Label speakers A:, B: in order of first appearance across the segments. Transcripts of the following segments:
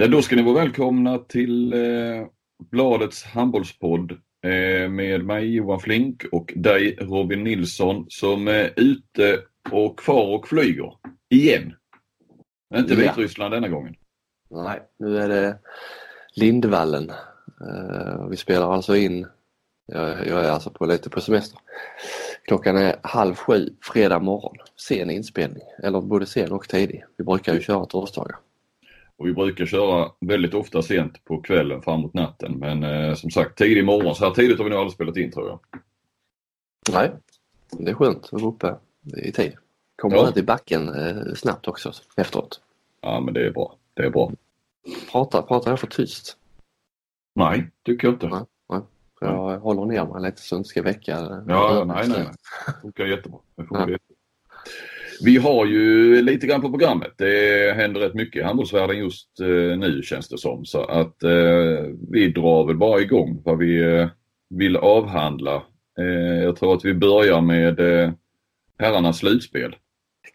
A: Ja, då ska ni vara välkomna till eh, Bladets handbollspodd eh, med mig Johan Flink och dig Robin Nilsson som är ute och far och flyger. Igen. Inte
B: Ja.
A: Vitryssland denna gången.
B: Nej, nu är det Lindvallen. Eh, vi spelar alltså in, jag, jag är alltså på lite på semester. Klockan är halv sju fredag morgon. Sen inspelning, eller både sen och tidig. Vi brukar ju köra torsdagar.
A: Och vi brukar köra väldigt ofta sent på kvällen framåt natten. Men eh, som sagt tidig morgon. Så här tidigt har vi nog aldrig spelat in tror jag.
B: Nej, det är skönt att vara uppe i tid. Kommer
A: Ja.
B: i backen eh, snabbt också efteråt.
A: Ja men det är bra. Det är bra.
B: Pratar, pratar jag för tyst?
A: Nej, tycker jag inte.
B: Nej. Jag håller ner mig lite så jag inte ska väcka.
A: Ja, nej, nej. nej. Det funkar jättebra. Det funkar jättebra. Vi har ju lite grann på programmet. Det händer rätt mycket i handbollsvärlden just eh, nu känns det som. Så att eh, vi drar väl bara igång vad vi eh, vill avhandla. Eh, jag tror att vi börjar med eh, herrarnas slutspel.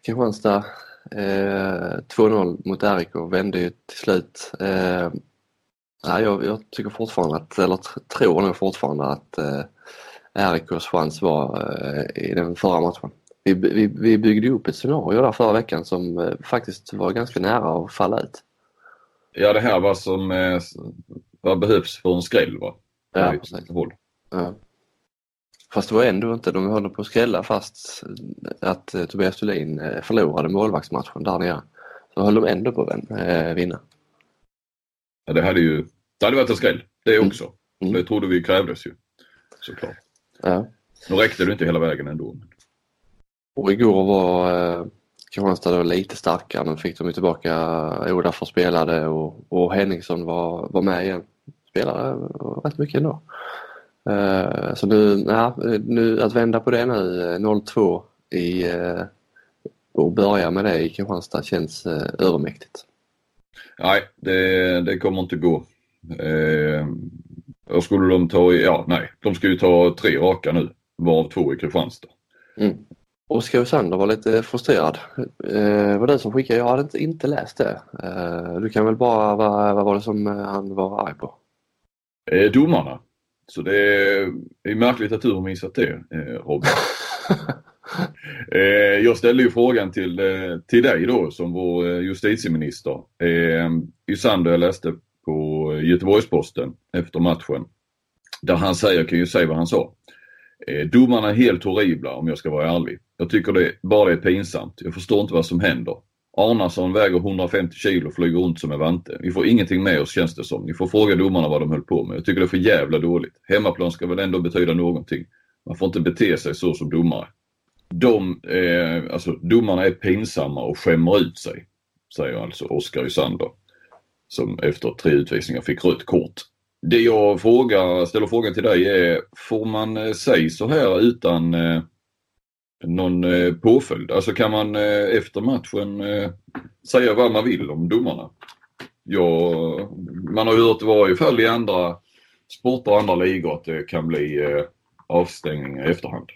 B: Kristianstad eh, 2-0 mot RIK vände ju till slut. Eh, jag, jag tycker fortfarande att, eller tror nog fortfarande att eh, RIKs chans var eh, i den förra matchen. Vi, vi, vi byggde upp ett scenario där förra veckan som eh, faktiskt var ganska nära att falla ut.
A: Ja det här var som eh, vad behövs för en skräll va?
B: Ja, precis. Ja. Fast det var ändå inte, de höll på att skrälla fast att eh, Tobias Thulin eh, förlorade målvaktsmatchen där nere. Så höll de ändå på att eh, vinna.
A: Ja, det hade ju det hade varit en skräll det
B: Mm.
A: också.
B: Mm.
A: Det trodde vi krävdes ju. Såklart.
B: Ja.
A: Nu räckte det inte hela vägen ändå. men-
B: Och igår var eh, Kristianstad då lite starkare. Nu fick de ju tillbaka Odaför spelade och, och Henningsson var, var med igen. Spelade rätt mycket ändå. Eh, så nu, ja, nu, att vända på det nu, eh, 0-2 i, eh, och börja med det i Kristianstad känns eh, övermäktigt.
A: Nej, det, det kommer inte gå. Eh, och skulle de ta, ja nej, de ska ju ta tre raka nu, varav två i Kristianstad.
B: Mm. Oskar Sander var lite frustrerad. Eh, var det som skickade? Jag hade inte, inte läst det. Eh, du kan väl bara, vad, vad var det som eh, han var arg på?
A: Eh, domarna. Så det är, det är märkligt att du har missat det eh, Robin. eh, jag ställde ju frågan till, eh, till dig då som vår eh, justitieminister. Eh, Ysander jag läste på Göteborgs-Posten efter matchen. Där han säger, jag kan ju säga vad han sa. Eh, domarna är helt horribla om jag ska vara ärlig. Jag tycker det bara är pinsamt. Jag förstår inte vad som händer. Arnason väger 150 kilo och flyger runt som en vante. Vi får ingenting med oss känns det som. Ni får fråga domarna vad de höll på med. Jag tycker det är för jävla dåligt. Hemmaplan ska väl ändå betyda någonting. Man får inte bete sig så som domare. De, eh, alltså domarna är pinsamma och skämmer ut sig. Säger alltså Oskar Ysander. Som efter tre utvisningar fick rött kort. Det jag frågar, ställer frågan till dig är, får man eh, säga så här utan eh, någon eh, påföljd? Alltså kan man eh, efter matchen eh, säga vad man vill om domarna? Ja, man har ju hört i varje fall i andra sporter och andra ligor att det kan bli eh, avstängning i efterhand.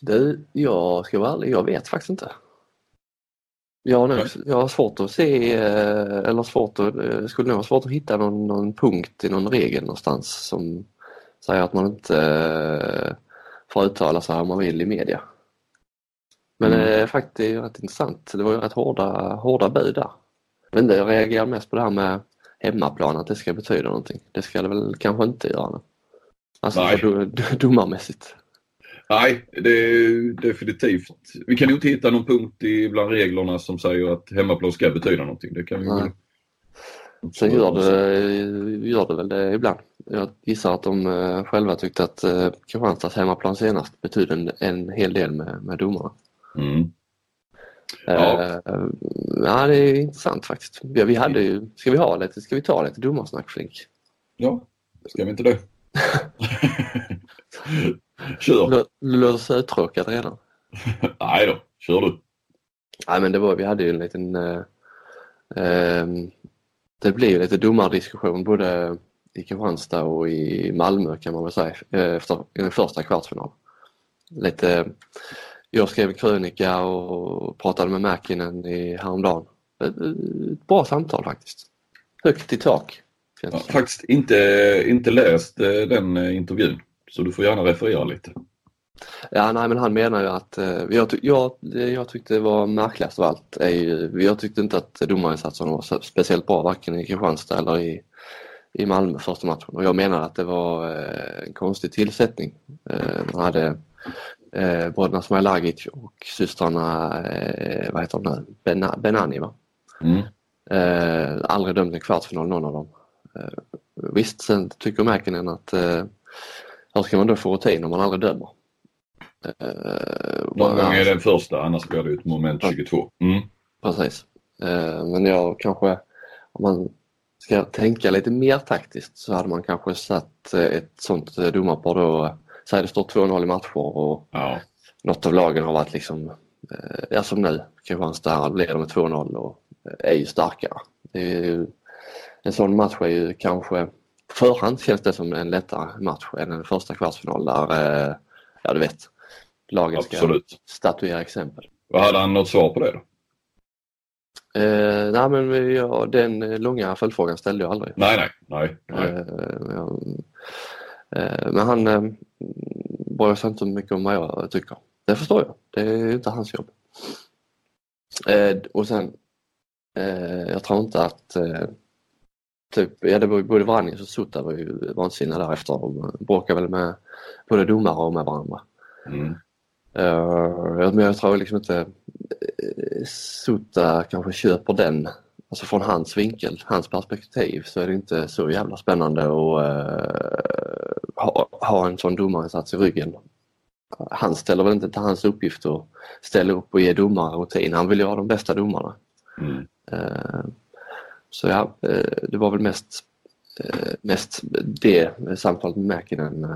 B: Du, jag ska vara ärlig, jag vet faktiskt inte. Jag har, nog, jag har svårt att se, eller svårt att, skulle nog ha svårt att hitta någon, någon punkt i någon regel någonstans som säger att man inte får uttala sig om man vill i media. Men
A: Mm.
B: eh, faktiskt det är ju rätt intressant. Det var ju rätt hårda, hårda bud där. Men det, jag reagerar mest på det här med hemmaplan, att det ska betyda någonting. Det ska det väl kanske inte göra. nu. Alltså
A: Nej.
B: do- do- domarmässigt.
A: Nej, det är definitivt. Vi kan ju inte hitta någon punkt i bland reglerna som säger att hemmaplan ska betyda någonting. Det kan vi
B: Nej. Sen gör det, gör det väl det ibland. Jag gissar att de eh, själva tyckte att eh, Kristianstads hemmaplan senast betydde en, en hel del med, med domarna.
A: Mm. Ja.
B: Eh, ja, det är intressant faktiskt. Ja, vi hade ju, ska vi ha lite, ska vi ta lite domarsnack Flink?
A: Ja, ska vi inte det? Kör!
B: Lå- Låter så uttråkat redan.
A: Nej då, kör du.
B: Nej men det var, vi hade ju en liten eh, ehm, Det blev lite domardiskussion både i Kristianstad och i Malmö kan man väl säga eh, efter i den första kvartsfinalen. Lite, jag skrev en krönika och pratade med Mäkinen i häromdagen. Ett, bra samtal faktiskt. högt i tak.
A: Jag har faktiskt inte, inte läst eh, den eh, intervjun så du får gärna referera lite.
B: Ja, nej men han menar ju att, jag, jag, jag tyckte det var märkligast av allt är ju, jag tyckte inte att domarinsatsen var speciellt bra varken i Kristianstad eller i, i Malmö första matchen och jag menar att det var en konstig tillsättning. Man hade eh, bröderna Smailagic och systrarna, eh, vad heter de nu, Benani va? Mm. Eh, aldrig dömt en kvartsfinal någon av dem. Eh, visst, sen tycker Mäkinen att eh, hur ska man då få rutin om man aldrig dömer?
A: Eh, någon gång är den första annars blir det ett moment 22. Mm.
B: Precis. Eh, men jag kanske, om man ska tänka lite mer taktiskt så hade man kanske satt eh, ett sånt domarpar då här, det står 2-0 i matcher och ja. något av lagen har varit liksom, eh, ja som nu, Kristianstad leder med 2-0 och är ju starkare. Det är ju, en sån match är ju kanske, på förhand känns det som en lättare match än en första kvartsfinal där, eh, ja du vet, lagen Absolut. ska statuera exempel.
A: Hade han något svar på det då?
B: Eh, nej men ja, den långa följdfrågan ställde jag aldrig.
A: Nej, nej, nej. nej.
B: Eh, jag, eh, men han, eh, bryr sig inte mycket om vad jag tycker. Det förstår jag. Det är inte hans jobb. Eh, och sen, eh, jag tror inte att eh, typ, ja det var ju både Vranjes och Sutta var ju vansinniga därefter och bråkade väl med både domare och med varandra. Mm. Men jag tror liksom inte Sutta kanske köper den, alltså från hans vinkel, hans perspektiv så är det inte så jävla spännande att uh, ha, ha en sån domarinsats i ryggen. Han ställer väl inte till hans uppgift att ställa upp och ge domare rutin. Han vill ju ha de bästa domarna. Mm. Uh, så ja, det var väl mest, mest det samtalet med Mäkinen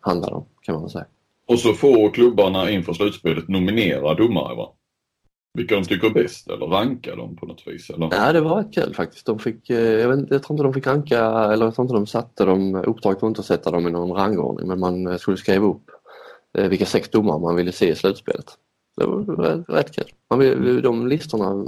B: handlade om kan man väl säga.
A: Och så får klubbarna inför slutspelet nominera domare va? Vilka de tycker är bäst eller ranka dem på något vis? Eller?
B: Ja, det var rätt kul faktiskt. De fick, eh, jag, vet, jag tror inte de fick ranka, eller jag tror inte de satte dem, uppdraget var inte att sätta dem i någon rangordning men man eh, skulle skriva upp eh, vilka sex domare man ville se i slutspelet. Det var rätt kul. Man vill, de listorna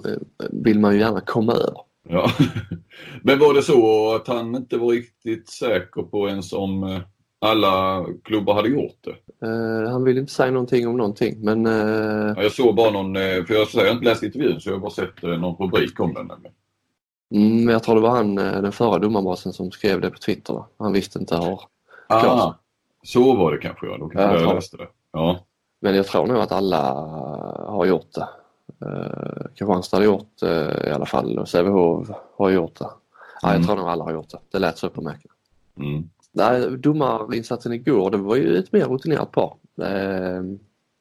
B: vill man ju gärna komma över.
A: Ja. Men var det så att han inte var riktigt säker på ens om alla klubbar hade gjort det.
B: Uh, han vill inte säga någonting om någonting men... Uh...
A: Ja, jag såg bara någon, eh, för jag, har inte läst intervjun så jag har bara sett någon rubrik om den.
B: Mm, jag tror det var han, den förra domarbasen som skrev det på Twitter. Han visste inte hur
A: ah, Så var det kanske ja, då kanske jag, jag läste det. Ja.
B: Men jag tror nog att alla har gjort det. Uh, Kristianstad har gjort det i alla fall och Sävehof har gjort det. Ja, jag mm. tror nog alla har gjort det. Det lät så på märket. Mm. Nej, domarinsatsen igår det var ju ett mer rutinerat par. Eh,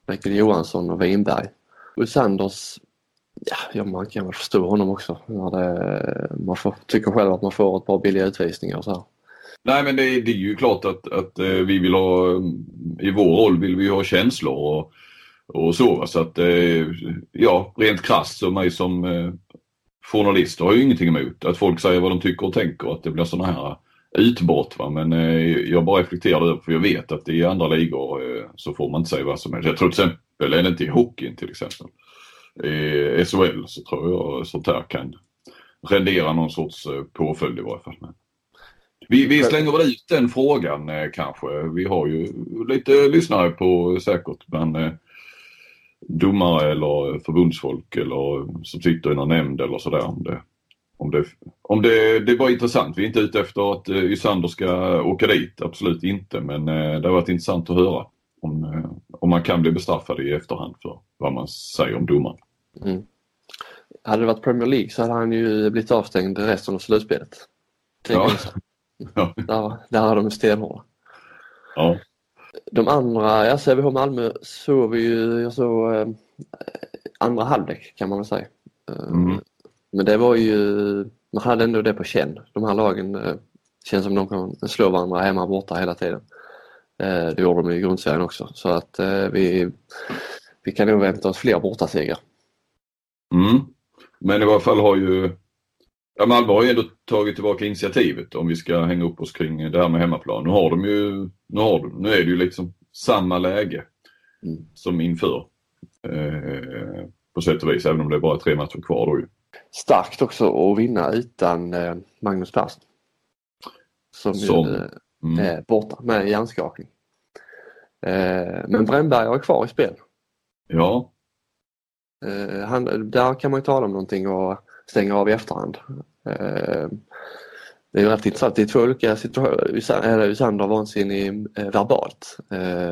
B: Mikael Johansson och Winberg. Och Sanders, ja man kan väl förstå honom också. När det, man får, tycker själv att man får ett par billiga utvisningar och så här.
A: Nej men det, det, är ju klart att, att eh, vi vill ha, i vår roll vill vi ha känslor och, och så. Så att eh, ja, rent krasst så mig som eh, journalist har ju ingenting emot att folk säger vad de tycker och tänker. Att det blir sådana här utbrott. Va? Men eh, jag bara reflekterade över för jag vet att i andra ligor eh, så får man inte säga vad som helst. Jag tror till exempel, är det inte i hockeyn till exempel, eh, i SHL så tror jag sånt här kan rendera någon sorts eh, påföljd i varje fall. Men vi, vi slänger väl ut den frågan eh, kanske. Vi har ju lite lyssnare på eh, säkert men eh, domare eller förbundsfolk eller som sitter i någon nämnd eller sådär. Om det, om det, om det, det var intressant. Vi är inte ute efter att eh, Ysander ska åka dit, absolut inte. Men eh, det har varit intressant att höra om, eh, om man kan bli bestraffad i efterhand för vad man säger om domaren. Mm.
B: Hade det varit Premier League så hade han ju blivit avstängd resten av slutspelet. Ja. ja. Där, där har de stenhårda. Ja. De andra, ja Sävehof Malmö såg vi ju, jag såg eh, andra halvlek kan man väl säga. Mm. Men det var ju, man hade ändå det på känn. De här lagen eh, känns som de kan slå varandra hemma och borta hela tiden. Eh, det gjorde de i grundserien också så att eh, vi, vi kan nog vänta oss fler bortasegrar.
A: Mm. Men i varje fall har ju ja, Malmö har ju ändå tagit tillbaka initiativet om vi ska hänga upp oss kring det här med hemmaplan. Nu har de ju, nu, har de, nu är det ju liksom samma läge mm. som inför. Eh, på sätt och vis, även om det är bara tre matcher kvar då ju.
B: Starkt också att vinna utan eh, Magnus Persson. Som,
A: Som,
B: ju, eh,
A: Mm.
B: är borta med hjärnskakning. Eh, men Brännberg är kvar i spel.
A: Ja,
B: han, där kan man ju tala om någonting och stänga av i efterhand. Det är ju rätt intressant. Det är två olika situationer. Ysander vansinnig verbalt.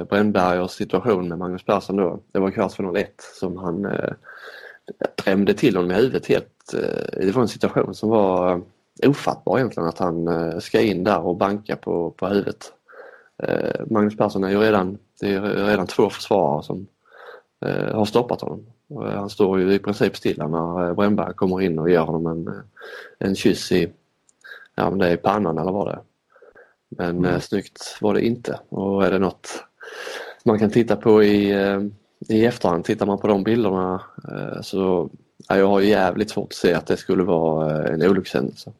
B: Brännbergers situation med Magnus Persson då, det var kvartsfinal 1 som han drämde till honom i huvudet helt. Eh, det var en situation som var ofattbar egentligen att han eh, ska in där och banka på, på huvudet. Eh, Magnus Persson är ju redan, det är redan två försvarare som har stoppat honom. Han står ju i princip stilla när Brännberg kommer in och ger honom en, en kyss i, ja men det är pannan eller vad det är. Men
A: Mm.
B: snyggt var det inte och är det något man kan titta på i, i efterhand, tittar man på de bilderna eh, så ja, jag har jävligt svårt att se att det skulle vara eh, en olyckshändelse.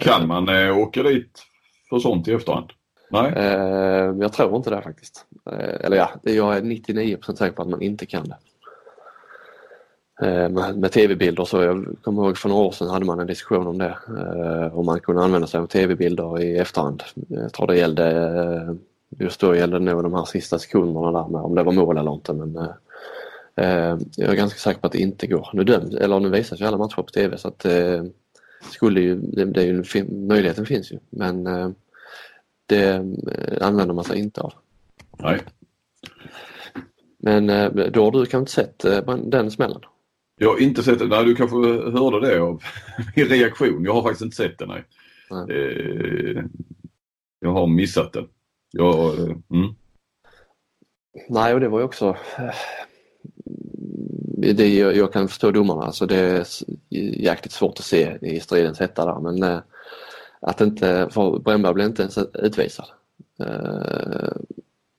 A: kan man eh, åka dit för sånt i efterhand? Nej?
B: Eh, jag tror inte det faktiskt. Eh, eller ja, jag är 99% säker på att man inte kan det. Eh, med, med tv-bilder så, jag kommer ihåg för några år sedan hade man en diskussion om det. Eh, om man kunde använda sig av tv-bilder i efterhand. Jag tror det gällde, eh, just då gällde det nog de här sista sekunderna där med om det var mål eller inte. Men, eh, eh, jag är ganska säker på att det inte går. Nu, döms, eller nu visas ju alla matcher på tv så att eh, skulle ju, det, det är ju, fin- möjligheten finns ju men eh, det eh, använder man sig inte av.
A: Nej.
B: Men eh, då har du kanske inte sett den smällen?
A: Jag har inte sett det. Nej, du kanske hörde det av min reaktion. Jag har faktiskt inte sett det. Nej.
B: Nej.
A: Jag har missat den. Ja, mm.
B: Nej, och det var ju också eh, det, jag, jag kan förstå domarna, alltså det är jäkligt svårt att se i stridens hetta där men eh, att inte, för Brännberg blev inte ens utvisad. Eh,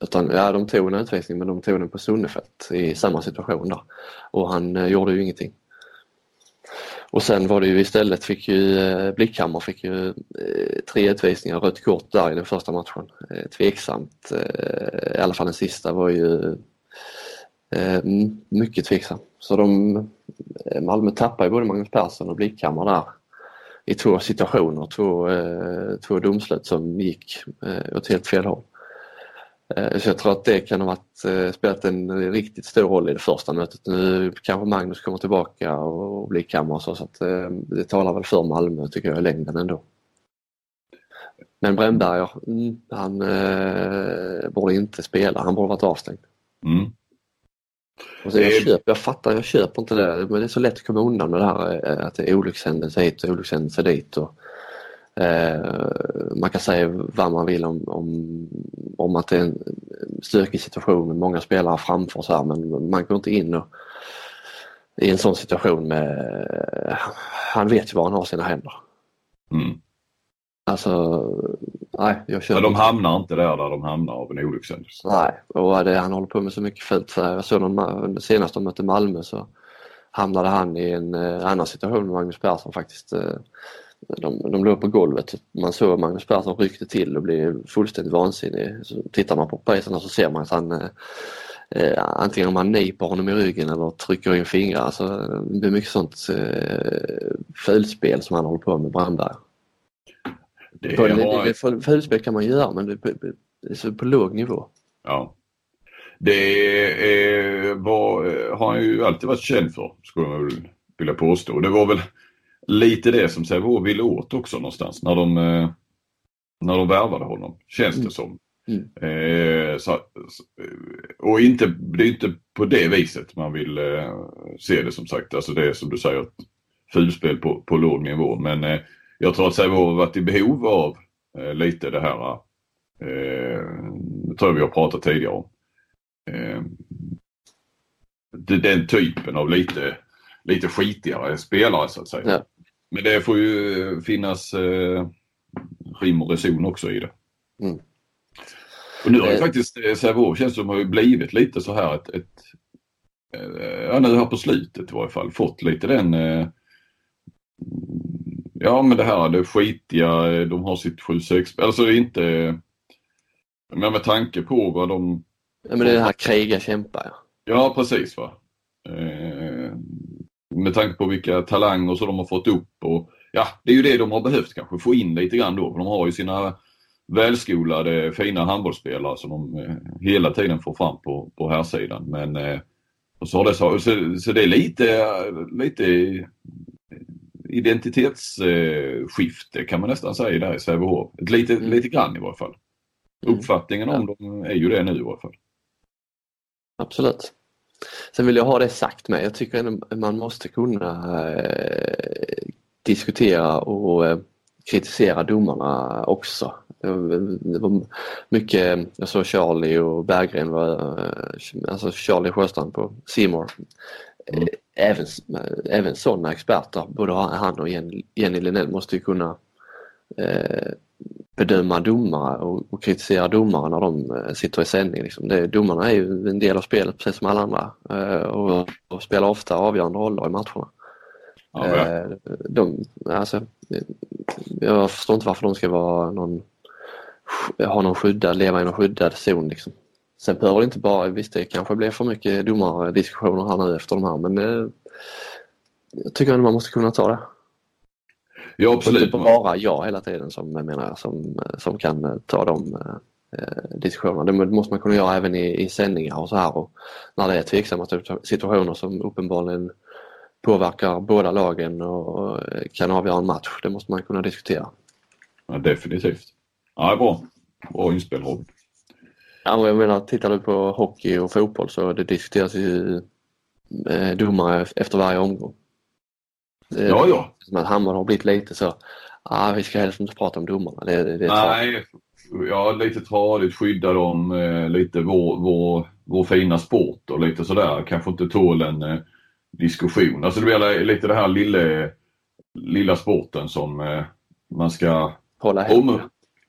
B: utan ja, de tog en utvisning men de tog den på Sunnefelt i samma situation där och han gjorde ju ingenting. Och sen var det ju istället fick ju eh, Blickhammar fick ju eh, tre utvisningar, rött kort där i den första matchen. Eh, tveksamt, i alla fall den sista var ju mycket tveksam. Så de, Malmö tappar ju både Magnus Persson och Blickhammar där i två situationer, två, två domslut som gick åt helt fel håll. Eh, Så jag tror att det kan ha varit, eh, spelat en riktigt stor roll i det första mötet. Nu kanske Magnus kommer tillbaka och Blickhammar och så, så att eh, det talar väl för Malmö tycker jag i längden ändå. Men Brännberger, mm, han eh, borde inte spela, han borde varit avstängd.
A: Mm.
B: Och så jag, köper, jag fattar, jag köper inte det. Men det är så lätt att komma undan med det här att det är olyckshändelse hit och olyckshändelse dit. Och, eh, man kan säga vad man vill om, om, om att det är en stökig situation med många spelare framför så här, men man går inte in och, i en sån situation med... Han vet ju var han har sina händer.
A: Mm.
B: Alltså, nej, jag köper
A: Men de hamnar inte där, där de hamnar av en olyckshändelse.
B: Nej, och det, han håller på med så mycket fult. Jag såg någon, senast de mötte Malmö så hamnade han i en eh, annan situation med Magnus Persson faktiskt. Eh, de, de låg på golvet. Man såg Magnus Persson ryckte till och blev fullständigt vansinnig. Så tittar man på priserna så ser man att han eh, eh, antingen om han nyper honom i ryggen eller trycker in fingrar. Alltså, det är mycket sånt eh, fulspel som han håller på med, Brandberg.
A: Det
B: På,
A: har,
B: fulspel kan man göra men det, är så på låg nivå.
A: ja. det är, var, har han ju alltid varit känd för, skulle man väl vilja påstå. Det var väl lite det som Sävehof ville åt också någonstans när de, eh, när de värvade honom, känns det
B: Mm.
A: som.
B: Mm.
A: Eh, så, så- och inte, det är inte på det viset man vill eh, se det som sagt. Alltså det är som du säger, fulspel på, på låg nivå. Men eh, jag tror att Sävehof har varit i behov av eh, lite det här, eh, det tror jag vi har pratat tidigare om. Eh, den typen av lite, lite skitigare spelare så att säga.
B: Ja.
A: Men det får ju finnas eh, rim och reson också i det.
B: Mm.
A: Och nu har ju
B: Eh.
A: faktiskt eh, Sävehof känns som har ju blivit lite så här ett, ett eh, ja nu här på slutet i varje fall fått lite den eh, ja men det här det skitiga, de har sitt 7-6 alltså inte men med tanke på vad de
B: Ja, men det är det här kriga, kämpa. Ja.
A: Ja, precis. va. Eh, med tanke på vilka talanger som de har fått upp och ja, det är ju det de har behövt kanske, få in lite grann då. För de har ju sina välskolade fina handbollsspelare som de eh, hela tiden får fram på, på här sidan. Men eh, och så, har det så, så, det är lite, lite identitetsskifte kan man nästan säga där i Sävehof. Lite, mm. lite grann i varje fall. Mm. Uppfattningen om ja. dem är ju det nu i varje fall.
B: Absolut. Sen vill jag ha det sagt med. Jag tycker att man måste kunna eh, diskutera och eh, kritisera domarna också. Det var mycket, jag såg Charlie och Berggren var, eh, alltså Charlie Sjöstrand på Seymour. Mm. Även, även sådana experter, både han och Jenny Linnell måste ju kunna eh, bedöma domare och, och, kritisera domare när de eh, sitter i sändning. Liksom. Det, domarna är ju en del av spelet precis som alla andra eh, och, och, spelar ofta avgörande roller i matcherna. Ja, eh, de, alltså, jag förstår inte varför de ska vara någon, ha någon skyddad, leva i någon skyddad zon. Liksom. Sen behöver det inte bara, visst det kanske blir för mycket domardiskussioner här nu efter de här men jag tycker ändå man måste kunna ta det.
A: Ja absolut.
B: Inte bara jag hela tiden som, menar som, som kan eh, ta de eh, diskussionerna. Det måste man kunna göra även i, i sändningar och så här och när det är tveksamma situationer som uppenbarligen påverkar båda lagen och kan avgöra en match. Det måste man kunna diskutera.
A: Ja, definitivt. Ja, bra. Bra inspel Robin.
B: Ja, jag menar, tittar du på hockey och fotboll så det diskuteras ju eh, domare efter varje omgång.
A: Ja, ja.
B: Men Hammarby har blivit lite så, ah, vi ska helst inte prata om domarna. Det, det, det
A: Nej, ja, lite tradigt, skydda dem, eh, lite vår, vår, vår fina sport och lite sådär. Kanske inte tål en eh, diskussion. Alltså det blir lite det här lilla, lilla sporten som eh, man ska
B: hålla om,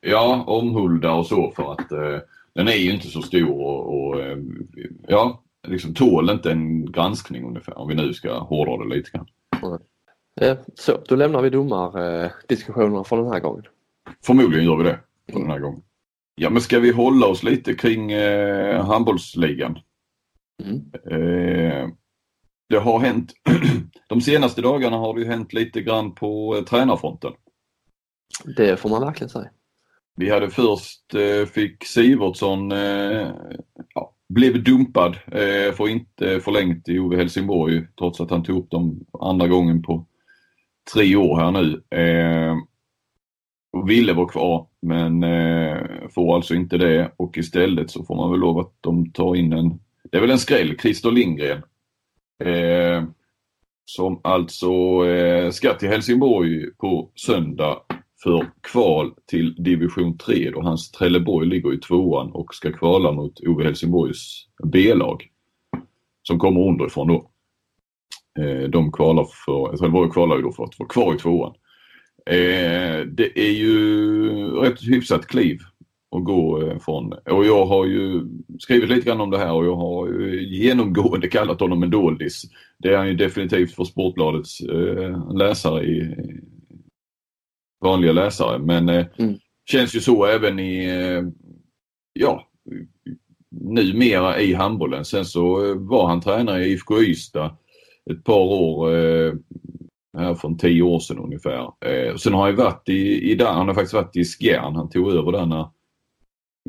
A: Ja, omhulda och så för att eh, den är ju inte så stor och, och eh, ja, liksom tål inte en granskning ungefär om vi nu ska hårdra det lite grann.
B: Mm. Så, då lämnar vi domardiskussionerna för den här gången.
A: Förmodligen gör vi det för den här gången. Ja men ska vi hålla oss lite kring eh, handbollsligan? Mm. Eh, det har hänt, de senaste dagarna har det hänt lite grann på eh, tränarfronten.
B: Det får man verkligen säga.
A: Vi hade först, eh, fick Sivertsson, eh, ja, blev dumpad, eh, får inte förlängt i Ove Helsingborg trots att han tog upp dem andra gången på tre år här nu. Eh, och ville vara kvar men eh, får alltså inte det och istället så får man väl lov att de tar in en, det är väl en skräll, Christer Lindgren. Eh, som alltså eh, ska till Helsingborg på söndag för kval till division 3 då hans Trelleborg ligger i tvåan och ska kvala mot Ove Helsingborgs B-lag. Som kommer underifrån då. Eh, de kvalar för, Trelleborg kvalar ju då för att vara kvar i tvåan. Eh, det är ju rätt hyfsat kliv att gå eh, från. Och jag har ju skrivit lite grann om det här och jag har genomgående kallat honom en doldis. Det är han ju definitivt för Sportbladets läsare i, vanliga läsare. Men mm. känns ju så även i, ja, numera i handbollen. Sen så var han tränare i IFK Ystad ett par år, eh, här från tio år sedan ungefär. Eh, sen har han varit i, i där, han har faktiskt varit i Skjern. Han tog över där när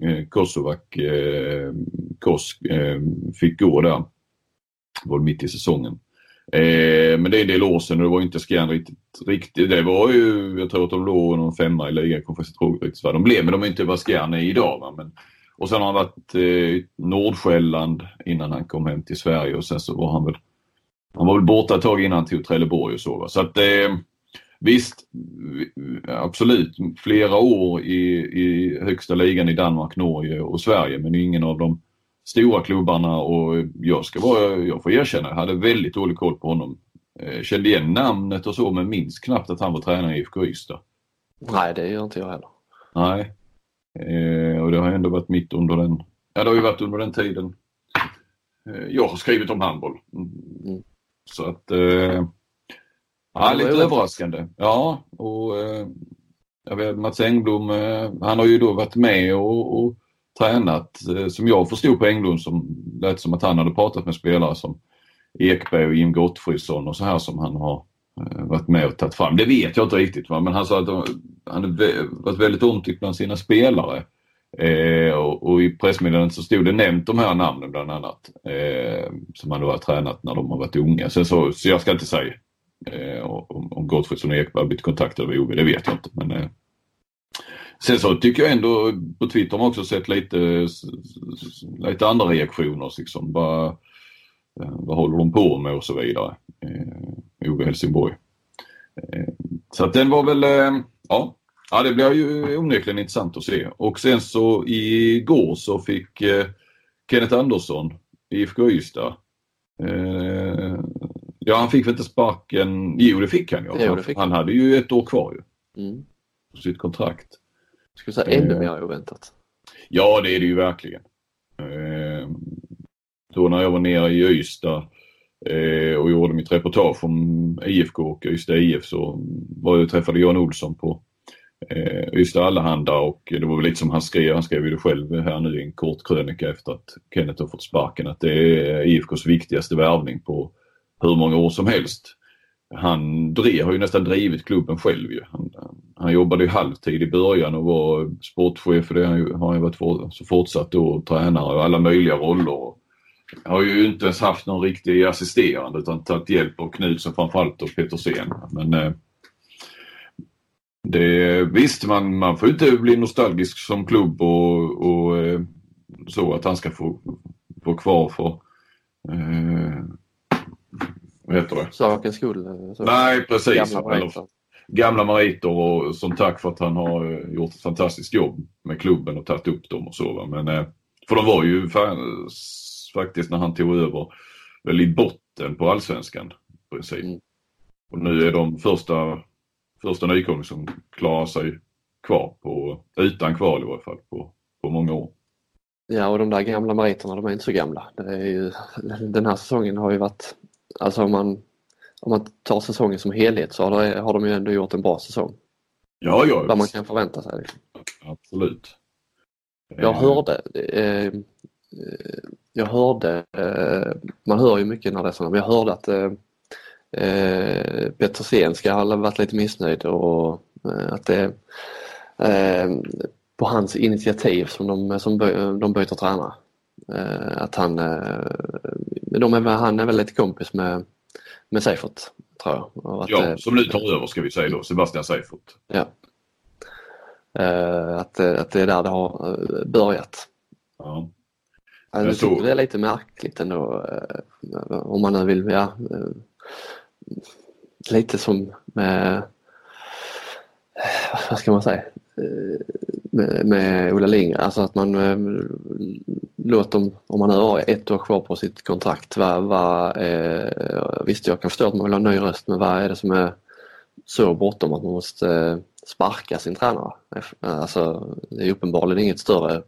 A: eh, Kosovak eh, Kos eh, fick gå där. Det var mitt i säsongen. Eh, men det är en del år sedan och det var inte Skjern riktigt, riktigt. Det var ju, jag tror att de låg någon femma i ligan. Jag kommer faktiskt inte ihåg riktigt vad de blev. Men de är inte vad Skjern är idag. Va? Men, och sen har han varit eh, Nordsjälland innan han kom hem till Sverige och sen så var han väl han var väl borta ett tag innan han tog Trelleborg och så. Va? Så att eh, visst, absolut flera år i, i högsta ligan i Danmark, Norge och Sverige men ingen av dem stora klubbarna och jag ska vara, jag får erkänna, jag hade väldigt dålig koll på honom. Eh, kände igen namnet och så men minns knappt att han var tränare i IFK Ystad.
B: Nej, det gör inte jag heller.
A: Nej. Eh, och det har ändå varit mitt under den, ja det har ju varit under den tiden eh, jag har skrivit om handboll. Mm. Så att, eh, ja, lite överraskande. Ja, och eh, jag vet Mats Engblom, eh, han har ju då varit med och, och tränat, eh, som jag förstod på Englund, som lät som att han hade pratat med spelare som Ekberg och Jim Gottfridsson och så här som han har eh, varit med och tagit fram. Det vet jag inte riktigt va? men han sa att han har varit väldigt omtyckt bland sina spelare. Eh, och, och, i pressmeddelandet så stod det nämnt de här namnen bland annat. Eh, som han då har tränat när de har varit unga. Sen så, så jag ska inte säga eh, om, om Gottfridsson och Ekberg har blivit kontaktade av OB, det vet jag inte. Men, eh, sen så tycker jag ändå på Twitter har man också sett lite, lite andra reaktioner. Liksom. Bara, eh, vad håller de på med och så vidare. Eh, OB Helsingborg. Eh, så att den var väl, eh, ja Ja, det blir ju onekligen intressant att se. Och sen så igår så fick eh, Kenneth Andersson, IFK Ystad. Eh, ja, han fick väl inte sparken. Jo, det fick han.
B: Jo, fick
A: han. han hade ju ett år kvar ju.
B: Mm.
A: På sitt kontrakt.
B: Skulle säga ännu eh, mer oväntat.
A: Ja, det är det ju verkligen. Eh, då när jag var nere i Ystad eh, och gjorde mitt reportage om IFK och Ystad IF så var jag träffade Jan Olsson på eh, Ystad Allehanda och det var väl lite som han skrev, han skrev ju det själv här nu i en kort krönika efter att Kenneth har fått sparken, att det är IFKs viktigaste värvning på hur många år som helst. Han drev, har ju nästan drivit klubben själv ju. Han, han jobbade ju halvtid i början och var sportchef för det har han ju varit för, så fortsatt då tränare och alla möjliga roller. Har ju inte ens haft någon riktig assisterande utan tagit hjälp av Knutsson framförallt och Petersen. Men eh, det, visst, man, man får inte bli nostalgisk som klubb och, och eh, så att han ska få vara kvar för eh, vad heter det?
B: Sakens skull? Eh.
A: Nej, precis. Gamla meriter. gamla meriter och som tack för att han har eh, gjort ett fantastiskt jobb med klubben och tagit upp dem och så. Men, för de var ju faktiskt när han tog över väl i botten på allsvenskan. I princip. Mm. Och nu är de första första nykomling som klarar sig kvar på, utan kval i varje fall på, på många år.
B: Ja och de där gamla meriterna de är inte så gamla. Ju, den här säsongen har ju varit, alltså om man, om man tar säsongen som helhet så har, det, har de ju ändå gjort en bra säsong.
A: Ja, ja.
B: Vad man kan förvänta sig. Liksom.
A: Absolut.
B: Jag hörde, eh, jag hörde, eh, man hör ju mycket när det är sådana, men jag hörde att eh, eh, Petersen ska ha varit lite missnöjd och eh, att det är eh, på hans initiativ som de, som de byter tränare. Eh, att han, de är, han är väl lite kompis med, med Seifert tror jag.
A: Att, ja, som nu tar över ska vi säga då, Sebastian Seifert.
B: Ja. Att, att det är där det har börjat.
A: Ja.
B: Jag tycker det är lite märkligt ändå om man nu vill, ja, lite som med, vad ska man säga, med, med Ola Lindgren, alltså att man eh, låter dem, om man nu har ett år kvar på sitt kontrakt, vad, vad, eh, visst jag kan förstå att man vill ha en ny röst men vad är det som är så bråttom att man måste eh, sparka sin tränare? Alltså det är uppenbarligen inget större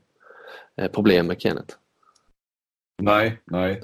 B: eh, problem med Kenneth.
A: Nej, nej.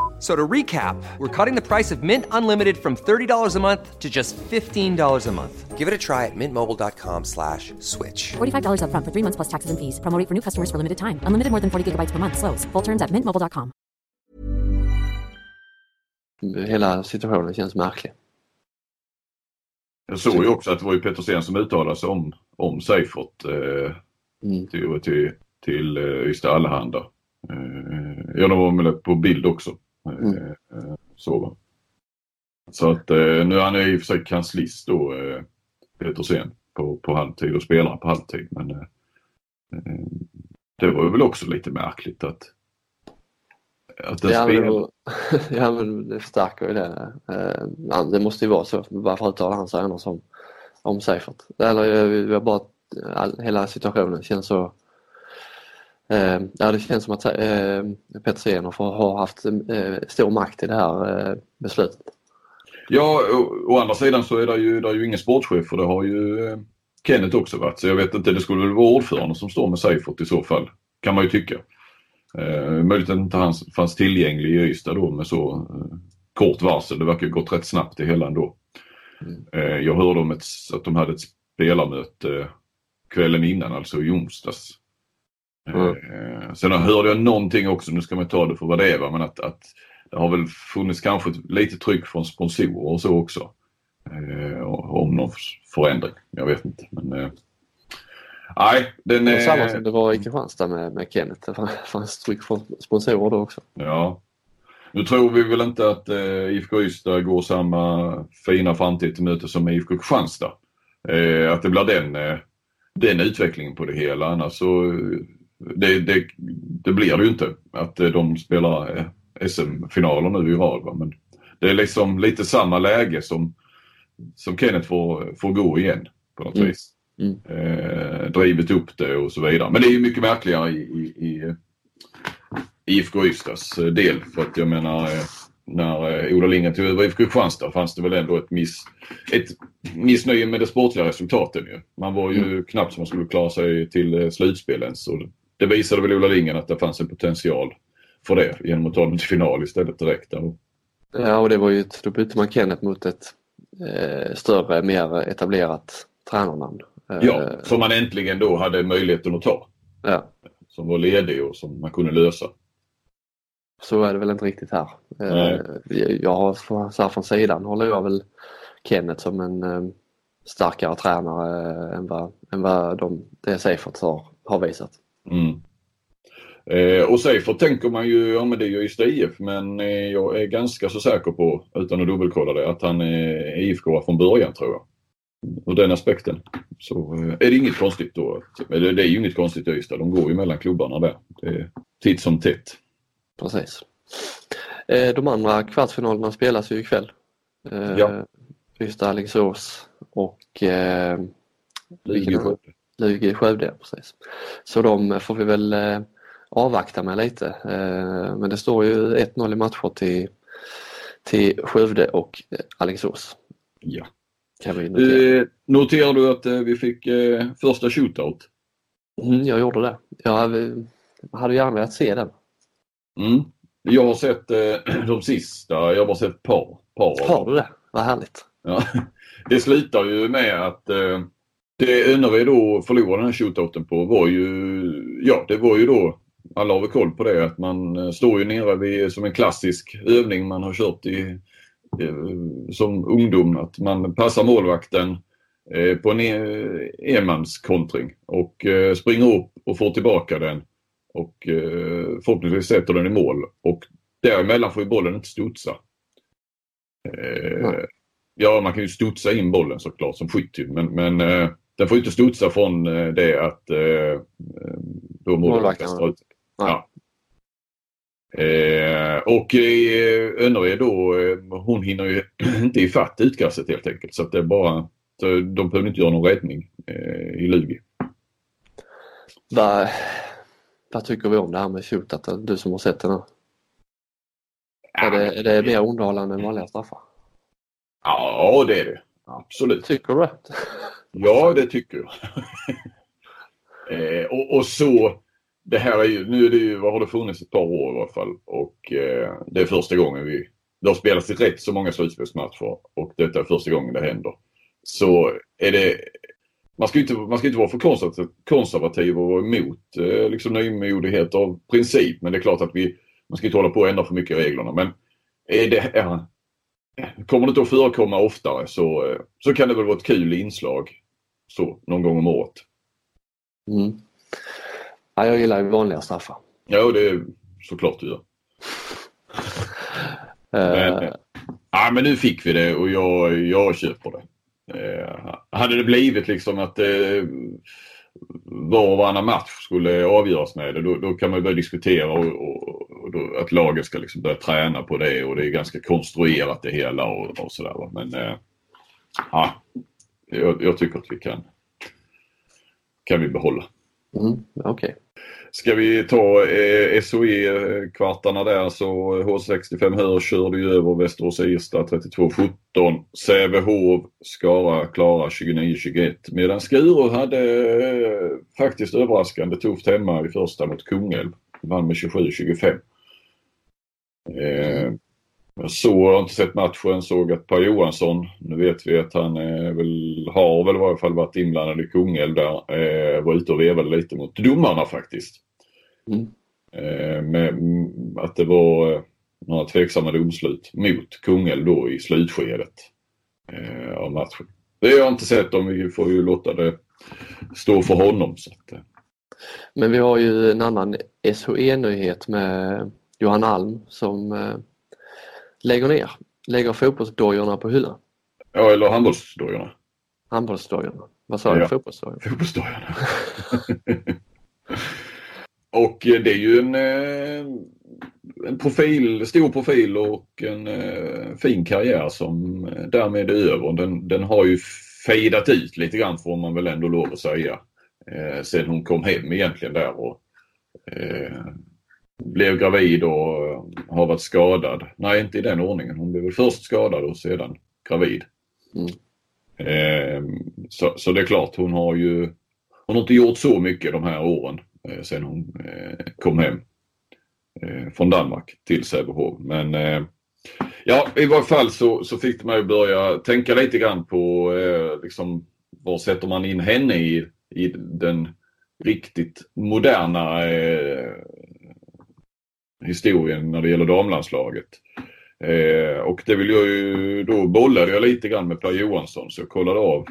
C: So to recap, we're cutting the price of Mint Unlimited from $30 a month to just $15 a month. Give it a try at mintmobile.com slash switch.
D: $45 up front for three months plus taxes and fees. Promoting for new customers for limited time. Unlimited more than 40 gigabytes per month. Slows. Full terms at mintmobile.com.
B: Hela situationen känns märklig.
A: Jag såg ju också att det var ju Petersen som uttalade sig om, om Seifert eh, mm. till, till, till eh, Ystad Allehanda. Eh, ja, de var med på bild också. Mm. Eh, så. så att eh, nu är han i och för sig kanslist då, eh, Petersen, på, på halvtid och spelar på halvtid. Men det var väl också lite märkligt att
B: att ja, men, ja men det förstärker ju det. det måste ju vara så. Varför uttalar han sig annars om, om Seifert? Eller jag bara, all, hela situationen känns så Eh, ja, det känns som att eh, Peter har haft eh, stor makt i det här beslutet.
A: Ja, å, å andra sidan så är det ju, det är ju ingen sportchef och det har ju Kenneth också varit. Så jag vet inte, det skulle väl vara ordförande som står med Seifert i så fall. Kan man ju tycka. Eh, möjligt att inte han fanns tillgänglig i Ystad då med så eh, kort varsel. Det verkar ha gått rätt snabbt det hela ändå.
B: Mm.
A: Eh, jag hörde om ett, att de hade ett spelarmöte kvällen innan, alltså i onsdags.
B: Mm.
A: Eh, sen hörde jag någonting också, nu ska man ta det för vad det är, va? men att, att det har väl funnits kanske lite tryck från sponsorer och så också. Eh, om någon förändring. Jag vet inte. Men, eh, nej, den är...
B: samma som det var i Kristianstad med, med Kenneth. Det fanns tryck från sponsorer då också.
A: Ja. Nu tror vi väl inte att eh, IFK Ystad går samma fina framtid till möte som IFK Kristianstad. Eh, att det blir den, eh, den utvecklingen på det hela. Annars så eh, det, det, det blir det ju inte att eh, de spelar eh, SM-finaler nu i rad. Va? Men det är liksom lite samma läge som, som Kenneth får, får gå igen på något
B: Mm.
A: vis.
B: Mm.
A: Eh, drivit upp det och så vidare. Men det är ju mycket märkligare i, i, i IFK Ystads eh, del. För att jag menar eh, när eh, Ola Lindgren tog över IFK Kristianstad fanns det väl ändå ett, miss, ett missnöje med de sportliga resultaten. Ju. Man var ju knappt som man skulle klara sig till eh, slutspel ens. Och det visade väl Ola Lindgren att det fanns en potential för det genom att ta dem till final istället direkt.
B: Ja, och det var ju ett, då bytte man Kenneth mot ett eh, större, mer etablerat tränarnamn. Eh,
A: ja, som man äntligen då hade möjligheten att ta.
B: ja,
A: Som var ledig och som man kunde lösa.
B: så är det väl inte riktigt här. Eh, jag har så här från sidan håller jag väl Kenneth som en eh, starkare tränare än vad, än vad de, det Seifert har, har visat.
A: Mm. Eh, och Seifert tänker man ju, ja men det är ju Ystad IF, men eh, jag är ganska så säker på, utan att dubbelkolla det, att han är IFK från början tror jag. Ur den aspekten. Så eh, är det inget konstigt då. Eller det är ju inget konstigt i Ystad, de går ju mellan klubbarna där. Det är titt som tätt.
B: Precis. Eh, de andra kvartsfinalerna spelas ju ikväll. Eh,
A: Ja.
B: Ystad, Alingsås och eh, vilken- Lugi Skövde, precis. Så de får vi väl eh, avvakta med lite. Eh, men det står ju 1-0 i matcher till, till Skövde och eh, Alingsås.
A: Ja.
B: Kan vi notera.
A: Eh, noterar du att vi fick eh, första shootout?
B: Mm, jag gjorde det. Jag hade, gärna velat se den.
A: Mm. Jag har sett eh, de sista, jag har bara sett ett par. par
B: Har du det? Vad härligt.
A: Ja. Det slutar ju med att det Önnered då förlorade den här shootouten på var ju, ja det var ju då, alla har väl koll på det, att man eh, står ju nere vid, som en klassisk övning man har kört i, eh, som ungdom, att man passar målvakten eh, på en e- enmanskontring och eh, springer upp och får tillbaka den och eh, förhoppningsvis sätter den i mål och däremellan får ju bollen inte studsa. Eh. Ja, man kan ju studsa in bollen såklart som skytt men, men eh, den får inte studsa från eh, det att eh, eh, då målvakten
B: Målvakten,
A: kastar ut.
B: Nej.
A: Ja. Eh, och eh, Önnered då, eh, hon hinner ju inte ifatt utkastet helt enkelt. Så att det är bara, så de behöver inte göra någon räddning eh, i Lugi.
B: Vad, vad tycker vi om det här med shootout? Du som har sett den här. Är det, är det mer underhållande än vanliga straffar?
A: Ja, det är det. Absolut.
B: Tycker du det?
A: Ja, det tycker jag. eh, och, och så, det här är ju, nu är det ju, vad har det funnits? Ett par år i alla fall. Och eh, det är första gången vi, det har spelats i rätt så många slutspelsmatcher. Och detta är första gången det händer. Så är det, man ska inte, man ska inte vara för konservativ, konservativ och vara emot eh, liksom nymodighet av princip. Men det är klart att vi, man ska inte hålla på och ändra för mycket i reglerna. Men är det, är, Kommer det inte att förekomma oftare så, eh, så kan det väl vara ett kul inslag så någon gång om året.
B: Mm. Ja, jag gillar ju vanliga straffar.
A: Ja, det är såklart du gör. Men,
B: Eh,
A: eh, ja, men nu fick vi det och jag, jag köper det. Eh, hade det blivit liksom att eh, var och varannan match skulle avgöras med det, då, då kan man ju börja diskutera och, och, och då, att lagen ska liksom börja träna på det och det är ganska konstruerat det hela och, och sådär. Men eh, ja, jag, jag tycker att vi kan, kan vi behålla.
B: mm, Okej.
A: Ska vi ta eh, SOE-kvartarna där så H65 Hör körde ju över Västerås Irsta 32-17. Sävehof, Skara, Klara 29-21. Medan Skuru hade eh, faktiskt överraskande tufft hemma i första mot Kungälv. vann med 27-25. Eh, jag såg, jag har inte sett matchen, såg att Per Johansson, nu vet vi att han väl, har väl i varje fall varit inblandad i Kungälv där, eh, var ute och vevade lite mot domarna faktiskt.
B: Mm.
A: Eh, med, att det var eh, några tveksamma domslut mot Kungälv då i slutskedet eh, av matchen. Det har jag inte sett om vi får ju låta det stå för honom. Så att, eh.
B: Men vi har ju en annan SHE-nyhet med Johan Alm som eh, lägger ner, lägger fotbollsdojorna på hyllan.
A: Ja, eller handbollsdojorna.
B: Handbollsdojorna. Vad sa du?
A: Ja.
B: Fotbollsdojorna?
A: Fotbollsdojorna. och eh, det är ju en, eh, en profil, stor profil och en eh, fin karriär som därmed är över. Den, den har ju fejdat ut lite grann får man väl ändå lov att säga. Eh, sen hon kom hem egentligen där och eh, blev gravid och har varit skadad. Nej, inte i den ordningen. Hon blev först skadad och sedan gravid.
B: Mm.
A: Eh, så, så det är klart, hon har ju hon har inte gjort så mycket de här åren eh, sen hon eh, kom hem eh, från Danmark till Sävehof. Men eh, ja, i varje fall så, så fick det mig att börja tänka lite grann på liksom, var sätter man in henne i, i den riktigt moderna historien när det gäller damlandslaget. Eh, och det vill jag ju, då bollade jag lite grann med Per Johansson så jag kollade av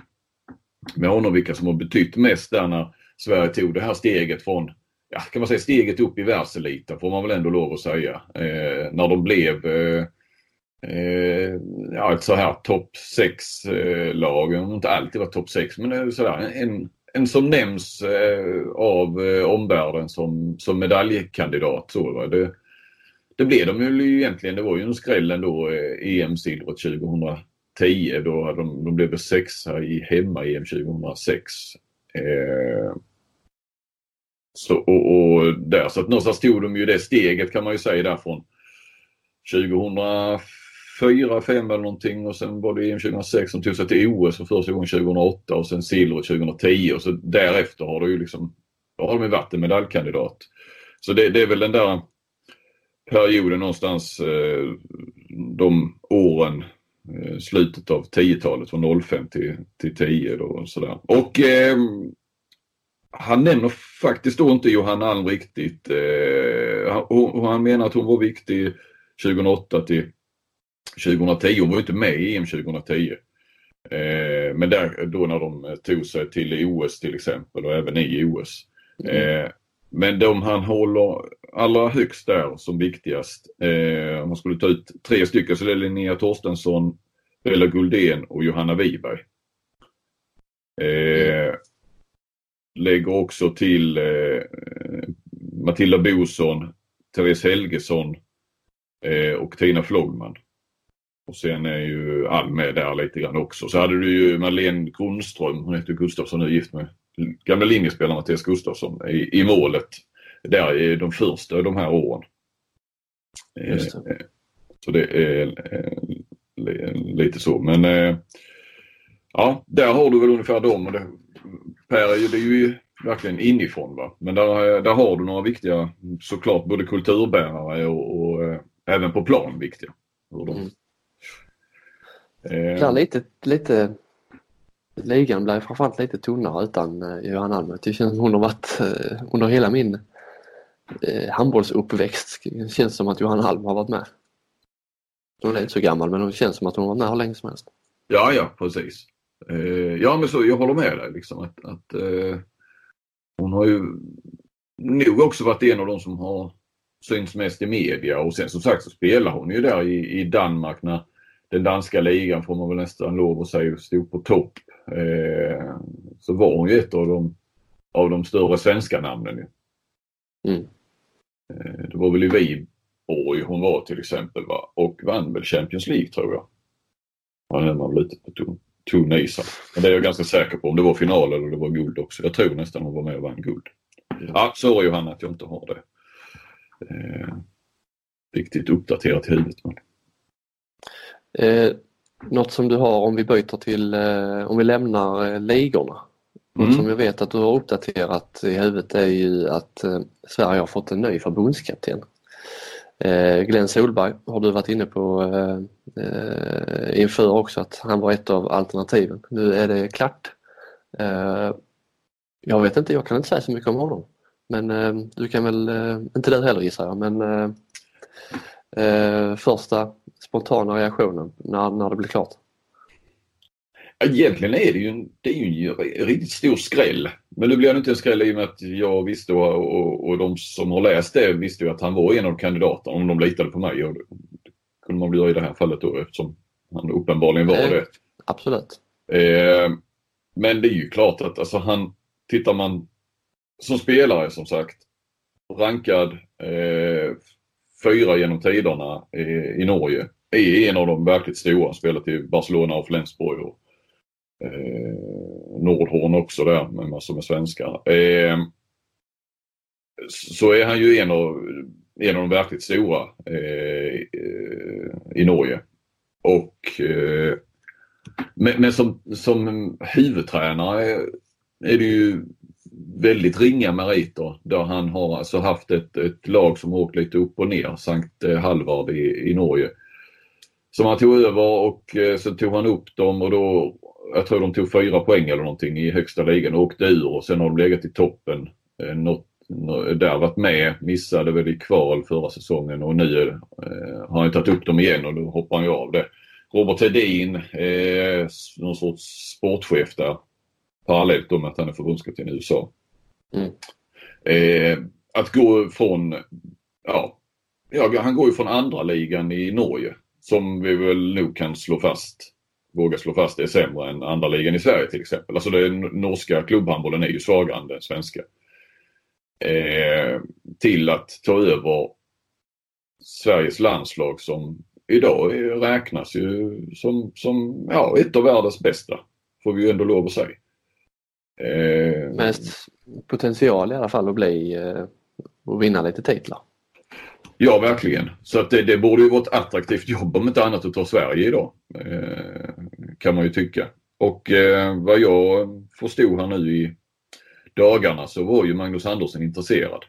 A: med honom vilka som har betytt mest där när Sverige tog det här steget från, ja kan man säga steget upp i världseliten får man väl ändå lov att säga. Eh, när de blev eh, eh, ja, ett så här topp 6-lag, eh, de har inte alltid varit topp 6 men det är sådär en, en som nämns eh, av eh, omvärlden som, som medaljkandidat. Så, va? Det, det blev de ju egentligen. Det var ju en skräll ändå, eh, EM-silvret 2010. Då hade de, de blev sexa i hemma-EM 2006. Eh, så, och, och där, så att någonstans tog de ju det steget kan man ju säga därifrån fyra, fem eller någonting och sen var det EM 2006 som tog sig till OS för första gången 2008 och sen silver 2010 och så därefter har det ju liksom, då har de ju varit en medaljkandidat. Så det, det är väl den där perioden någonstans eh, de åren eh, slutet av 10-talet från 05 till, till 10 då och sådär. Och eh, han nämner faktiskt då inte Johanna Alm riktigt. Eh, han, han menar att hon var viktig 2008 till 2010. Hon var ju inte med i EM 2010. Eh, men där då när de tog sig till OS till exempel och även i OS. Eh, men de han håller allra högst där som viktigast, eh, om man skulle ta ut tre stycken så det är Linnea Torstensson, Bella Guldén och Johanna Wiberg. Eh, lägger också till eh, Matilda Boson, Therese Helgesson eh, och Tina Flogman. Och sen är ju Alm med där lite grann också. Så hade du ju Marlene Grundström, hon heter Gustafsson nu, gift med gamla linjespelaren Mattias Gustafsson i, i målet. Där är de första de här åren.
B: Just
A: Eh, Så det är eh, li- lite så. Men eh, ja, där har du väl ungefär dem. Och det, per är ju, det är ju verkligen inifrån va. Men där, där har du några viktiga, såklart både kulturbärare och, och även på plan viktiga. Hur de,
B: Mm.
A: Eh,
B: Där lite, lite ligan blev framförallt lite tunnare utan eh, Johan Alm. Det känns som hon har varit eh, under hela min eh, handbollsuppväxt. Det känns som att Johan Alm har varit med. Hon är inte så gammal men hon känns som att hon har varit med hur länge som helst.
A: Ja, ja, precis. Eh, ja, men så jag håller med dig liksom att, att eh, hon har ju nog också varit en av de som har synts mest i media och sen som sagt så spelar hon ju där i, i Danmark när den danska ligan får man väl nästan lov att säga stod på topp. Eh, så var hon ju ett av de, av de större svenska namnen.
B: Mm.
A: Eh, det var väl i Viborg hon var till exempel va? och vann väl Champions League tror jag. Ja, den var väl lite på tunn, tunn is. Men det är jag ganska säker på om det var final eller det var guld också. Jag tror nästan hon var med och vann guld. Ja, sorry Johanna att jag inte har det. Eh, riktigt uppdaterat i huvudet. Men...
B: Eh, något som du har om vi byter till, eh, om vi lämnar eh, ligorna.
A: Mm.
B: som jag vet att du har uppdaterat i huvudet är ju att eh, Sverige har fått en ny förbundskapten. Eh, Glenn Solberg har du varit inne på eh, eh, inför också att han var ett av alternativen. Nu är det klart. Eh, jag vet inte, jag kan inte säga så mycket om honom. Men eh, du kan väl, eh, inte du heller gissar jag, men eh, första spontana reaktionen när, när det blir klart.
A: Egentligen är det ju en, det är ju en riktigt stor skräll. Men nu blir det inte en skräll i och med att jag visste och, och, och de som har läst det visste ju att han var en av kandidaterna om de litade på mig. Och det kunde man bli i det här fallet då eftersom han uppenbarligen var
B: Eh.
A: det.
B: Absolut.
A: Eh, men det är ju klart att alltså han, tittar man som spelare som sagt, rankad eh, fyra genom tiderna i, i Norge. Är en av de verkligt stora, spelat i Barcelona och Flensburg och eh, Nordhorn också där med massor med svenskar. Eh, så är han ju en av, en av de verkligt stora eh, i Norge. Och eh, men, men som, som huvudtränare är det ju väldigt ringa meriter där han har alltså haft ett, ett lag som har åkt lite upp och ner, Sankt eh, Halvard i, i Norge. Som han tog över och eh, så tog han upp dem och då, jag tror de tog fyra poäng eller någonting i högsta ligan och åkte ur och sen har de legat i toppen. Eh, något, där varit med, missade väl i kval förra säsongen och nu eh, har han tagit upp dem igen och då hoppar han ju av det. Robert Hedin, eh, någon sorts sportchef där. Parallellt då med att han är förbundskapten i USA.
B: Mm.
A: Eh, att gå från, ja, ja, han går ju från andra ligan i Norge. Som vi väl nog kan slå fast, våga slå fast är sämre än andra ligan i Sverige till exempel. Alltså den norska klubbhandbollen är ju svagare än den svenska. Eh, till att ta över Sveriges landslag som idag räknas ju som, som ja, ett av världens bästa. Får vi ju ändå lov att säga. Eh,
B: Mest potential i alla fall att bli eh, och vinna lite titlar.
A: Ja, verkligen. Så att det, det borde ju vara ett attraktivt jobb om inte annat att ta Sverige idag. Eh, kan man ju tycka. Och eh, vad jag förstod här nu i dagarna så var ju Magnus Andersson intresserad.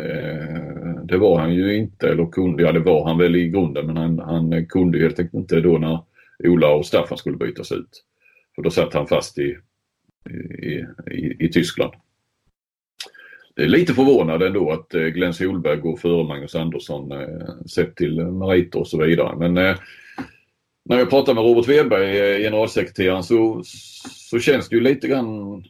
A: Eh, det var han ju inte, eller kunde, ja det var han väl i grunden men han, han kunde helt enkelt inte då när Ola och Staffan skulle bytas ut. För då satt han fast i, i, i, i Tyskland. Det är lite förvånad ändå att eh, Glenn Solberg går före Magnus Andersson eh, sett till meriter och så vidare. Men eh, när jag pratar med Robert Wedberg, generalsekreteraren, så, så känns det ju lite grann,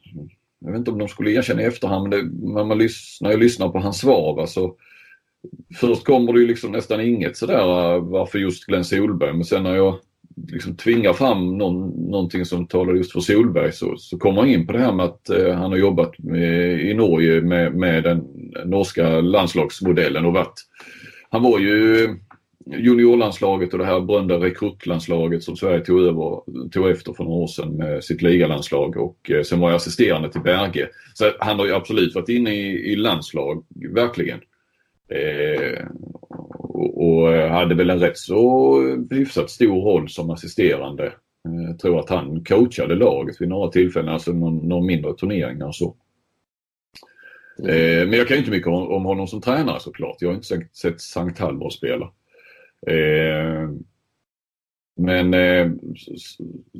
A: jag vet inte om de skulle erkänna i efterhand, men det, när, man lys, när jag lyssnar på hans svar, så först kommer det ju liksom nästan inget sådär varför just Glenn Solberg, men sen när jag liksom tvingar fram någon, någonting som talar just för Solberg så, så kommer han in på det här med att eh, han har jobbat med, i Norge med, med den norska landslagsmodellen och varit, han var ju juniorlandslaget och det här berömda rekrytlandslaget som Sverige tog, över, tog efter för några år sedan med sitt ligalandslag och eh, sen var jag assisterande till Berge. Så han har ju absolut varit inne i, i landslag, verkligen. Eh, och, och eh, hade väl en rätt så hyfsat stor roll som assisterande. Eh, jag tror att han coachade laget vid några tillfällen, alltså någon, någon mindre turneringar och så. Mm. men jag kan ju inte mycket om, om honom som tränare såklart. Jag har inte sett Sankt Halvor spela. Men eh,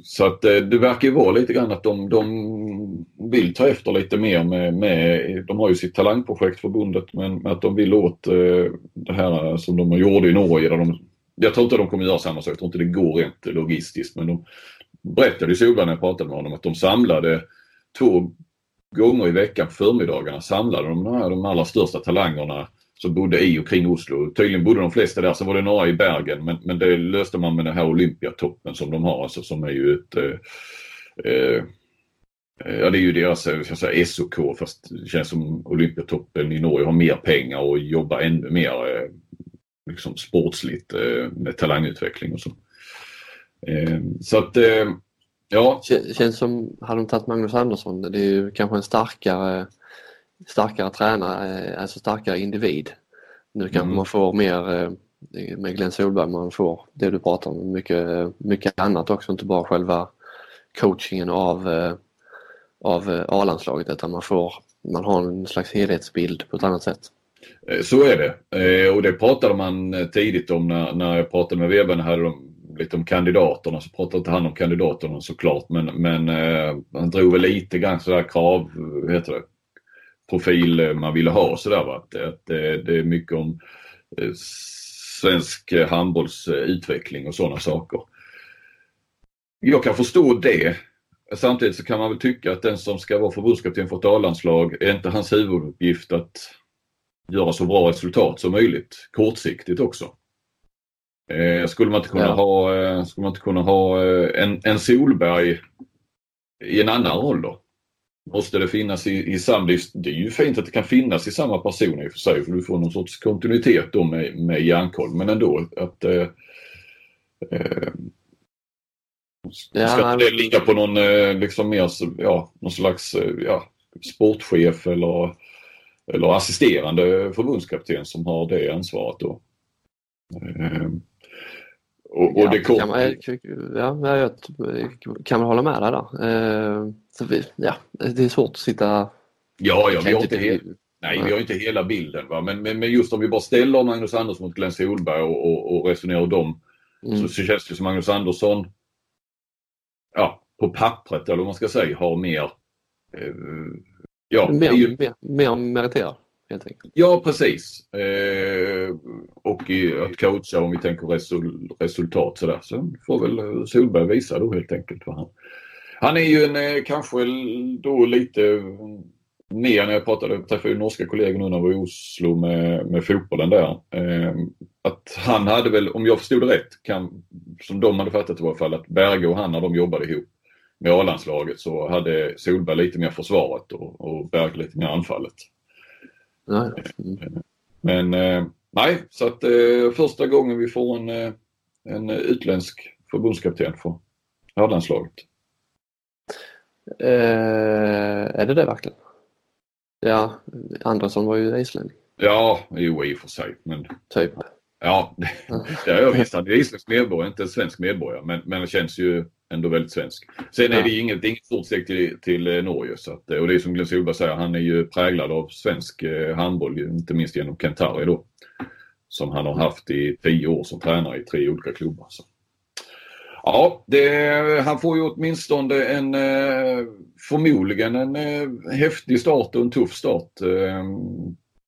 A: så att eh, det verkar ju vara lite grann att de, de vill ta efter lite mer med, med de har ju sitt talangprojekt förbundet men att de vill åt eh, det här som de gjorde i Norge. Där de, jag tror inte de kommer göra samma sak, jag tror inte det går rent logistiskt men de berättade i Solberg när jag pratade med honom att de samlade två gånger i veckan på förmiddagarna samlade de de, här, de allra största talangerna som bodde i och kring Oslo. Tydligen bodde de flesta där, sen var det några i Bergen men, men det löste man med den här Olympiatoppen som de har, alltså som är ju ett eh, eh, Ja det är ju deras eh, jag säga, SOK fast det känns som Olympiatoppen i Norge har mer pengar och jobbar ännu mer eh, liksom sportsligt eh, med talangutveckling och så. Eh, så att eh, ja,
B: Känns som, hade de tagit Magnus Andersson, det är ju kanske en starkare, starkare tränare, eh, alltså starkare individ. Nu kanske
A: Mm.
B: man får mer eh, med Glenn Solberg, man får det du pratar om, mycket, mycket annat också, inte bara själva coachingen av, eh, av eh, A-landslaget utan man får man har en slags helhetsbild på ett annat sätt.
A: Eh, så är det. Eh, och det pratade man eh, tidigt om när, när jag pratade med Weberna här om, lite om kandidaterna. Så pratade inte han om kandidaterna såklart men, men han drog väl lite grann sådär krav, heter det, profil man ville ha sådär va. Att, att det är mycket om svensk handbollsutveckling och sådana saker. Jag kan förstå det. Samtidigt så kan man väl tycka att den som ska vara förbundskapten för ett A-landslag är inte hans huvuduppgift att göra så bra resultat som möjligt kortsiktigt också. Eh, skulle man inte kunna ja. ha, eh, skulle man inte kunna ha eh, en, en Solberg i en annan roll då? Måste det finnas i, i samma... Det är ju fint att det kan finnas i samma person i och för sig för du får någon sorts kontinuitet då med, med Hjärnkoll men ändå att eh, eh, Ska inte det ligga på någon eh, liksom mer, ja, någon slags eh, ja, sportchef eller eller assisterande förbundskapten som har det ansvaret då. Och, och
B: ja, det kom... kan, man, ja, jag kan man hålla med dig där. Ehm, så vi, ja, det är svårt att sitta...
A: Ja, ja vi har inte, he... Nej, vi har inte hela bilden. Va? Men, men, men just om vi bara ställer Magnus Andersson mot Glenn Solberg och, och, och resonerar dem mm. så, så känns det som Magnus Andersson ja, på pappret eller vad man ska säga har mer eh,
B: Ja, mer, ju... mer, mer meriterad helt enkelt.
A: Ja, precis. Eh, och i att coacha om vi tänker resul, resultat sådär. Så får väl Solberg visa då helt enkelt vad han... Han är ju en eh, kanske då lite mer när jag pratade, träffade norska kollegor nu när jag var i Oslo med, med fotbollen där. Eh, att han hade väl, om jag förstod det rätt, kan, som de hade fattat i alla fall, att Berge och han när de jobbade ihop med A-landslaget så hade Solberg lite mer försvaret och, och Berg lite mer anfallet.
B: Mm.
A: Men eh, nej, så att eh, första gången vi får en, eh, en utländsk förbundskapten för herrlandslaget.
B: Eh, är det det verkligen? Ja, Andersson var ju islänning.
A: Ja, jo i och för sig. Men...
B: Typ.
A: Ja, det, det är jag visst. Han är isländsk medborgare, inte svensk medborgare. Men, men det känns ju ändå väldigt svensk. Sen är det inget, det är inget stort steg till, till eh, Norge. Så att, och det är som Glenn Solberg säger, han är ju präglad av svensk eh, handboll, inte minst genom Kentari då. Som han har haft i tio år som tränare i tre olika klubbar. Så. Ja, det, han får ju åtminstone en, eh, förmodligen en häftig start och en tuff start.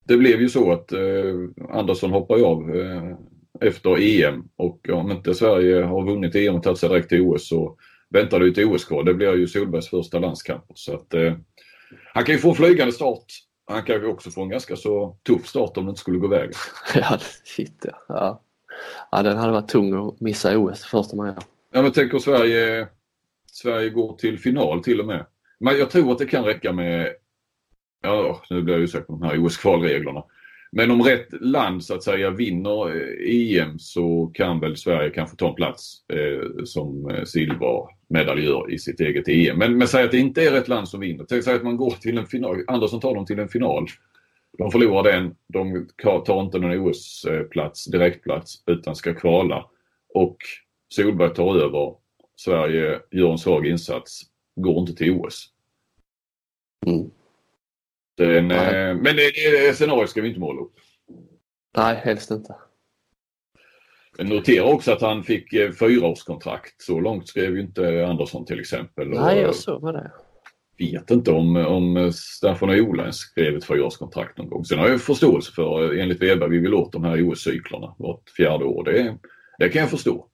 A: Det blev ju så att Andersson hoppade av efter EM och om inte Sverige har vunnit EM och tagit sig direkt till OS så väntar det ett OS kvar. Det blir ju Solbergs första landskamp. Så att, eh, han kan ju få en flygande start. Han kan ju också få en ganska så tuff start om det inte skulle gå vägen.
B: ja, shit ja. ja. Ja, den hade varit tung att missa OS första man gör.
A: Ja, men tänk om Sverige, Sverige går till final till och med. Men jag tror att det kan räcka med, ja nu blir jag osäker på de här OS-kvalreglerna. Men om rätt land så att säga vinner eh, EM så kan väl Sverige kanske ta en plats eh, som eh, silvermedaljör i sitt eget EM. Men, men säg att det inte är rätt land som vinner. Tänk säg att man går till en final. Andersson tar dem till en final. De förlorar den. De tar inte någon OS-plats, direktplats, utan ska kvala. Och Solberg tar över. Sverige gör en svag insats. Går inte till OS. Mm. Den, eh, men det, det scenariot ska vi inte måla upp.
B: Nej, helst inte.
A: Men notera också att han fick eh, fyraårskontrakt. Så långt skrev ju inte Andersson till exempel.
B: Nej, jag såg med det.
A: Vet inte om, om Staffan och Ola skrev ett fyraårskontrakt någon gång. Sen har jag förståelse för, eh, enligt Weber, vi vill åt de här OS-cyklerna vart fjärde år. Det, det kan jag förstå.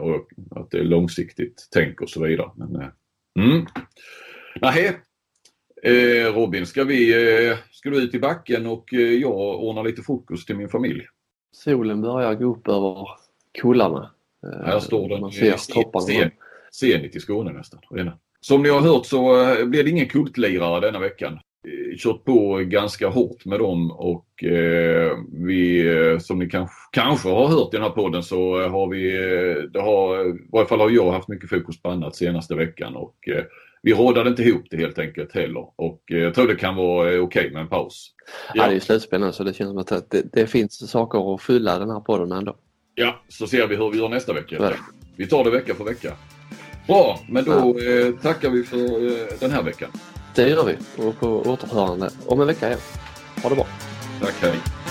A: Och att det är långsiktigt tänk och så vidare. Men, mm. Nej, Eh, Robin, ska, vi, eh, ska du ut i backen och eh, jag ordnar lite frukost till min familj?
B: Solen börjar gå upp över kullarna.
A: Här står den. Man ser sen, senigt i Skåne nästan. Som ni har hört så eh, blir det ingen kultlirare denna veckan. Eh, kört på ganska hårt med dem och eh, vi, som ni kanske, kanske har hört i den här podden så har vi, det har, i varje fall har jag haft mycket fokus på annat senaste veckan och vi rådade inte ihop det helt enkelt heller och eh, jag tror det kan vara eh, okej okay med en paus.
B: Ja. ja, det är slutspel nu så det känns som att det, det, finns saker att fylla den här podden ändå.
A: Ja, så ser vi hur vi gör nästa vecka. Vi tar det vecka för vecka. Bra, men då eh, tackar vi för eh, den här veckan.
B: Det gör vi och på återhörande om en vecka igen. Ha det bra.
A: Tack, hej.